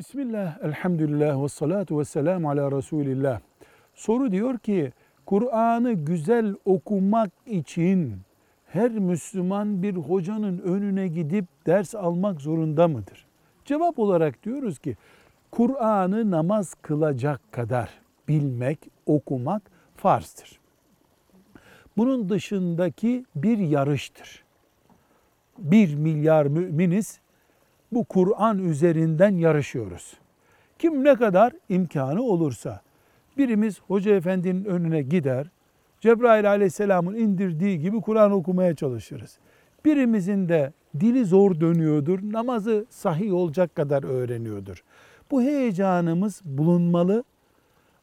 Bismillah, elhamdülillah ve salatu ve selamu ala Resulillah. Soru diyor ki, Kur'an'ı güzel okumak için her Müslüman bir hocanın önüne gidip ders almak zorunda mıdır? Cevap olarak diyoruz ki, Kur'an'ı namaz kılacak kadar bilmek, okumak farzdır. Bunun dışındaki bir yarıştır. Bir milyar müminiz bu Kur'an üzerinden yarışıyoruz. Kim ne kadar imkanı olursa. Birimiz Hoca Efendi'nin önüne gider, Cebrail aleyhisselamın indirdiği gibi Kur'an okumaya çalışırız. Birimizin de dili zor dönüyordur, namazı sahih olacak kadar öğreniyordur. Bu heyecanımız bulunmalı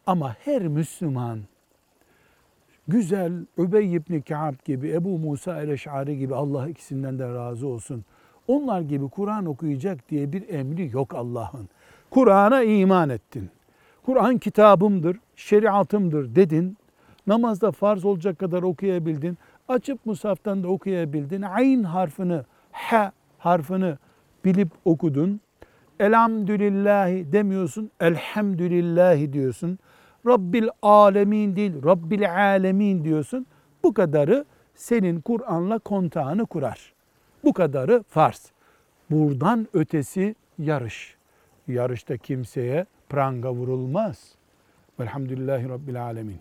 ama her Müslüman güzel Übey ibn Ka'b gibi, Ebu Musa el-Eş'ari gibi Allah ikisinden de razı olsun. Onlar gibi Kur'an okuyacak diye bir emri yok Allah'ın. Kur'an'a iman ettin. Kur'an kitabımdır, şeriatımdır dedin. Namazda farz olacak kadar okuyabildin. Açıp musaftan da okuyabildin. Ayn harfini, ha harfini bilip okudun. Elhamdülillahi demiyorsun, elhamdülillahi diyorsun. Rabbil alemin değil, Rabbil alemin diyorsun. Bu kadarı senin Kur'an'la kontağını kurar. Bu kadarı farz. Buradan ötesi yarış. Yarışta kimseye pranga vurulmaz. Velhamdülillahi Rabbil alemin.